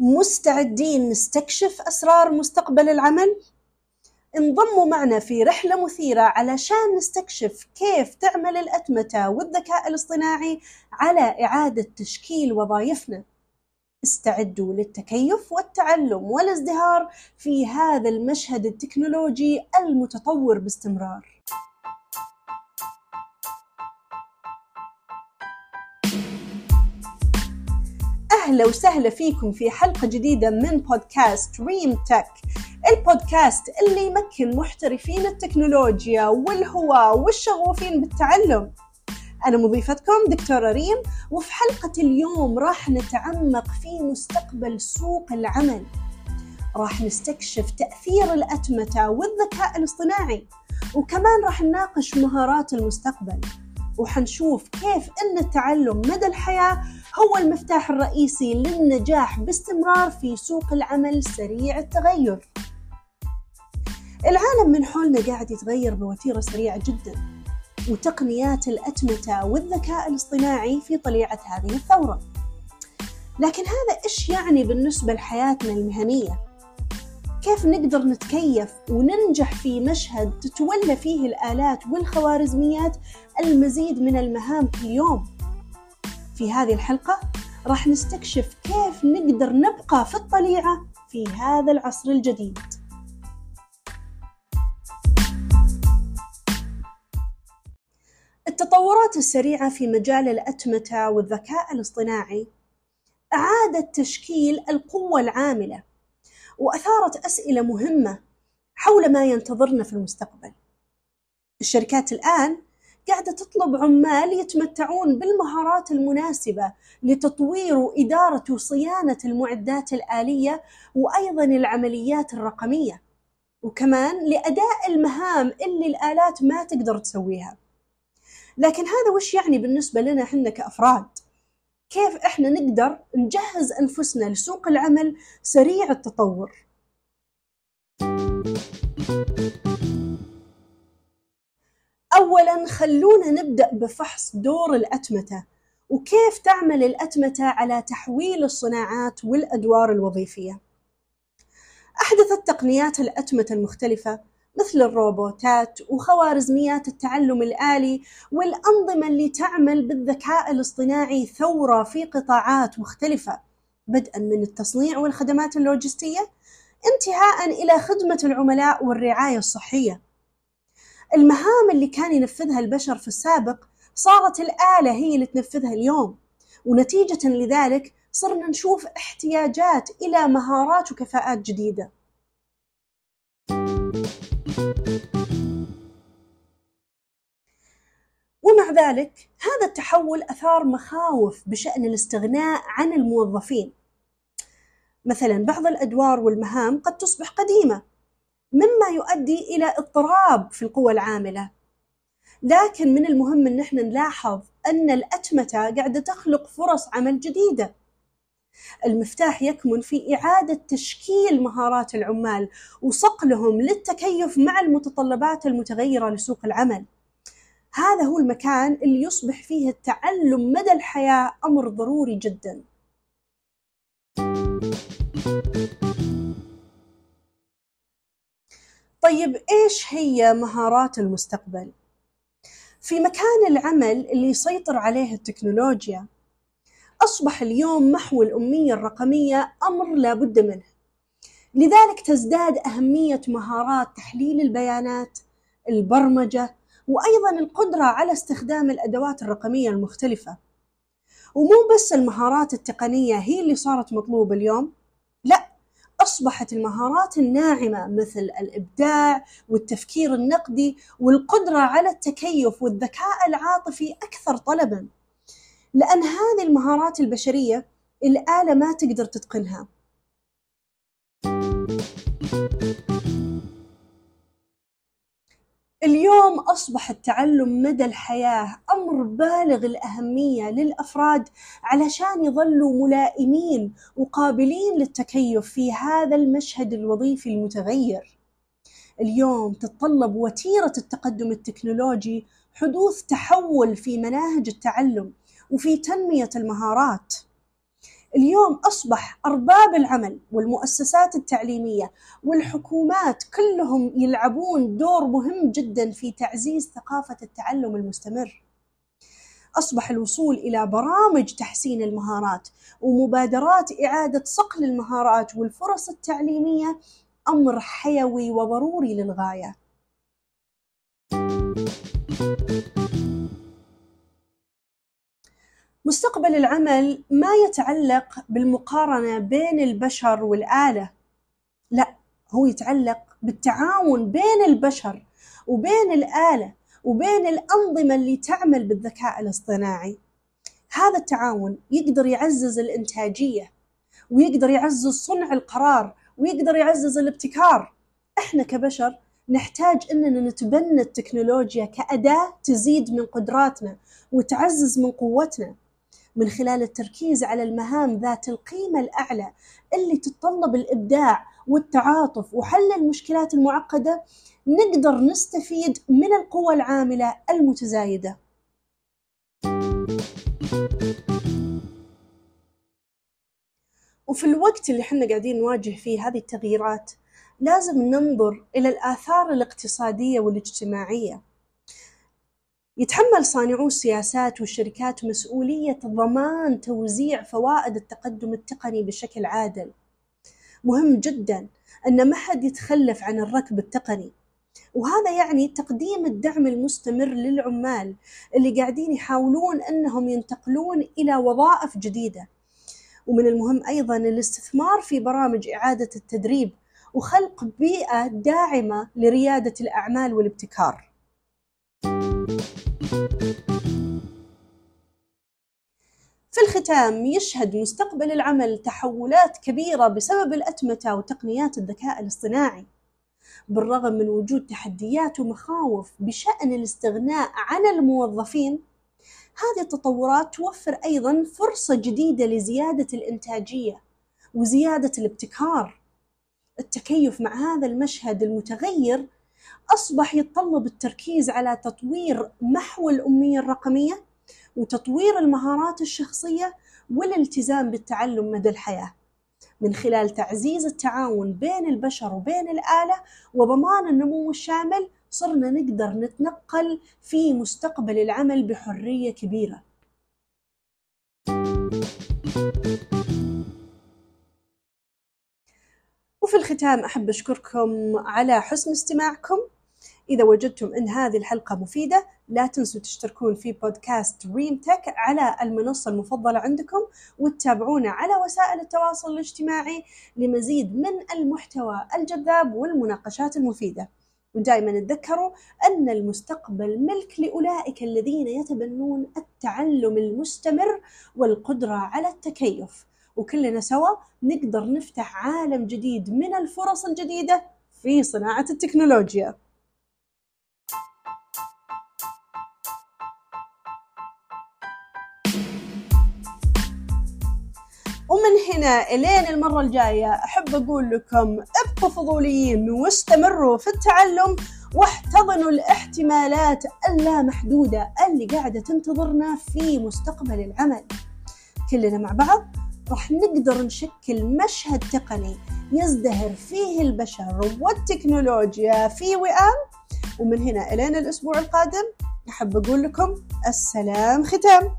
مستعدين نستكشف أسرار مستقبل العمل؟ انضموا معنا في رحلة مثيرة علشان نستكشف كيف تعمل الأتمتة والذكاء الاصطناعي على إعادة تشكيل وظائفنا. استعدوا للتكيف والتعلم والازدهار في هذا المشهد التكنولوجي المتطور باستمرار. أهلا وسهلا فيكم في حلقة جديدة من بودكاست ريم تك البودكاست اللي يمكن محترفين التكنولوجيا والهواة والشغوفين بالتعلم. أنا مضيفتكم دكتورة ريم وفي حلقة اليوم راح نتعمق في مستقبل سوق العمل. راح نستكشف تأثير الأتمتة والذكاء الاصطناعي وكمان راح نناقش مهارات المستقبل. وحنشوف كيف أن التعلم مدى الحياة هو المفتاح الرئيسي للنجاح باستمرار في سوق العمل سريع التغير. العالم من حولنا قاعد يتغير بوتيرة سريعة جدا وتقنيات الأتمتة والذكاء الاصطناعي في طليعة هذه الثورة. لكن هذا إيش يعني بالنسبة لحياتنا المهنية؟ كيف نقدر نتكيف وننجح في مشهد تتولى فيه الآلات والخوارزميات المزيد من المهام كل يوم في هذه الحلقة راح نستكشف كيف نقدر نبقى في الطليعة في هذا العصر الجديد. التطورات السريعة في مجال الأتمتة والذكاء الاصطناعي أعادت تشكيل القوة العاملة وأثارت أسئلة مهمة حول ما ينتظرنا في المستقبل. الشركات الآن قاعدة تطلب عمال يتمتعون بالمهارات المناسبة لتطوير وإدارة وصيانة المعدات الآلية وأيضا العمليات الرقمية وكمان لأداء المهام اللي الآلات ما تقدر تسويها لكن هذا وش يعني بالنسبة لنا إحنا كأفراد؟ كيف إحنا نقدر نجهز أنفسنا لسوق العمل سريع التطور؟ أولا خلونا نبدأ بفحص دور الأتمتة وكيف تعمل الأتمتة على تحويل الصناعات والأدوار الوظيفية. أحدثت تقنيات الأتمتة المختلفة مثل الروبوتات وخوارزميات التعلم الآلي والأنظمة اللي تعمل بالذكاء الاصطناعي ثورة في قطاعات مختلفة بدءا من التصنيع والخدمات اللوجستية انتهاء إلى خدمة العملاء والرعاية الصحية. المهام اللي كان ينفذها البشر في السابق صارت الآلة هي اللي تنفذها اليوم ونتيجة لذلك صرنا نشوف احتياجات إلى مهارات وكفاءات جديدة ومع ذلك هذا التحول أثار مخاوف بشأن الاستغناء عن الموظفين. مثلا بعض الأدوار والمهام قد تصبح قديمة مما يؤدي إلى اضطراب في القوى العاملة. لكن من المهم أن إحنا نلاحظ أن الأتمتة قاعدة تخلق فرص عمل جديدة. المفتاح يكمن في إعادة تشكيل مهارات العمال وصقلهم للتكيف مع المتطلبات المتغيرة لسوق العمل هذا هو المكان اللي يصبح فيه التعلم مدى الحياة أمر ضروري جداً طيب إيش هي مهارات المستقبل؟ في مكان العمل اللي يسيطر عليه التكنولوجيا أصبح اليوم محو الأمية الرقمية أمر لا بد منه. لذلك تزداد أهمية مهارات تحليل البيانات البرمجة وأيضا القدرة على استخدام الأدوات الرقمية المختلفة. ومو بس المهارات التقنية هي اللي صارت مطلوبة اليوم لا أصبحت المهارات الناعمة مثل الإبداع والتفكير النقدي والقدرة على التكيف والذكاء العاطفي أكثر طلبًا، لأن هذه المهارات البشرية الآلة ما تقدر تتقنها. اليوم أصبح التعلم مدى الحياة أمر بالغ الأهمية للأفراد علشان يظلوا ملائمين وقابلين للتكيف في هذا المشهد الوظيفي المتغير. اليوم تتطلب وتيرة التقدم التكنولوجي حدوث تحول في مناهج التعلم وفي تنمية المهارات. اليوم أصبح أرباب العمل والمؤسسات التعليمية والحكومات كلهم يلعبون دور مهم جدا في تعزيز ثقافة التعلم المستمر أصبح الوصول إلى برامج تحسين المهارات ومبادرات إعادة صقل المهارات والفرص التعليمية أمر حيوي وضروري للغاية. مستقبل العمل ما يتعلق بالمقارنة بين البشر والآلة، لا هو يتعلق بالتعاون بين البشر وبين الآلة وبين الأنظمة اللي تعمل بالذكاء الاصطناعي. هذا التعاون يقدر يعزز الإنتاجية ويقدر يعزز صنع القرار ويقدر يعزز الابتكار. إحنا كبشر نحتاج إننا نتبنى التكنولوجيا كأداة تزيد من قدراتنا وتعزز من قوتنا. من خلال التركيز على المهام ذات القيمة الأعلى اللي تتطلب الإبداع والتعاطف وحل المشكلات المعقدة نقدر نستفيد من القوى العاملة المتزايدة. وفي الوقت اللي إحنا قاعدين نواجه فيه هذه التغييرات لازم ننظر إلى الآثار الاقتصادية والاجتماعية. يتحمل صانعو السياسات والشركات مسؤولية ضمان توزيع فوائد التقدم التقني بشكل عادل. مهم جدا أن ما حد يتخلف عن الركب التقني وهذا يعني تقديم الدعم المستمر للعمال اللي قاعدين يحاولون أنهم ينتقلون إلى وظائف جديدة ومن المهم أيضا الاستثمار في برامج إعادة التدريب وخلق بيئة داعمة لريادة الأعمال والابتكار في الختام يشهد مستقبل العمل تحولات كبيرة بسبب الأتمتة وتقنيات الذكاء الاصطناعي. بالرغم من وجود تحديات ومخاوف بشأن الاستغناء عن الموظفين هذه التطورات توفر أيضا فرصة جديدة لزيادة الإنتاجية وزيادة الابتكار. التكيف مع هذا المشهد المتغير أصبح يتطلب التركيز على تطوير محو الأمية الرقمية وتطوير المهارات الشخصية والالتزام بالتعلم مدى الحياة من خلال تعزيز التعاون بين البشر وبين الآلة وضمان النمو الشامل صرنا نقدر نتنقل في مستقبل العمل بحرية كبيرة. وفي الختام أحب أشكركم على حسن استماعكم إذا وجدتم أن هذه الحلقة مفيدة لا تنسوا تشتركون في بودكاست ريم تك على المنصة المفضلة عندكم وتتابعونا على وسائل التواصل الاجتماعي لمزيد من المحتوى الجذاب والمناقشات المفيدة. ودائما تذكروا أن المستقبل ملك لأولئك الذين يتبنون التعلم المستمر والقدرة على التكيف. وكلنا سوا نقدر نفتح عالم جديد من الفرص الجديدة في صناعة التكنولوجيا. ومن هنا إلين المرة الجاية أحب أقول لكم ابقوا فضوليين واستمروا في التعلم واحتضنوا الاحتمالات اللامحدودة اللي قاعدة تنتظرنا في مستقبل العمل. كلنا مع بعض راح نقدر نشكل مشهد تقني يزدهر فيه البشر والتكنولوجيا في وئام ومن هنا إلين الأسبوع القادم أحب أقول لكم السلام ختام